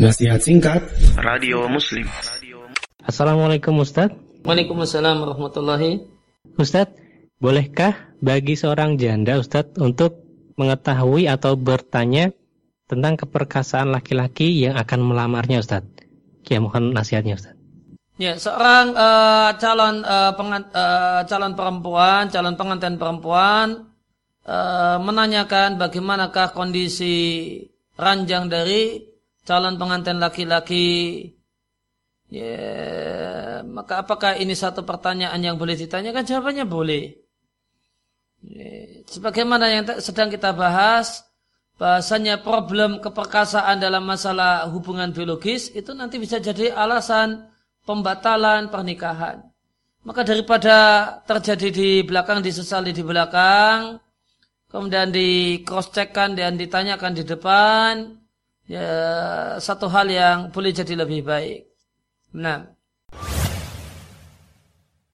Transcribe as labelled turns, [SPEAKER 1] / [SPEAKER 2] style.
[SPEAKER 1] Nasihat singkat.
[SPEAKER 2] Radio Muslim.
[SPEAKER 3] Assalamualaikum Ustadz
[SPEAKER 4] Waalaikumsalam warahmatullahi.
[SPEAKER 3] Ustadz, bolehkah bagi seorang janda Ustadz untuk mengetahui atau bertanya tentang keperkasaan laki-laki yang akan melamarnya Ustadz? Ya mohon nasihatnya Ustadz
[SPEAKER 4] Ya, seorang uh, calon uh, pengan, uh, calon perempuan, calon pengantin perempuan uh, menanyakan bagaimanakah kondisi ranjang dari calon pengantin laki-laki. Ya maka apakah ini satu pertanyaan yang boleh ditanyakan? Jawabannya boleh. Ya, sebagaimana yang sedang kita bahas bahasanya problem keperkasaan dalam masalah hubungan biologis itu nanti bisa jadi alasan pembatalan pernikahan. Maka daripada terjadi di belakang disesali di belakang kemudian di cross dan ditanyakan di depan ya satu hal yang boleh jadi lebih baik. Nah,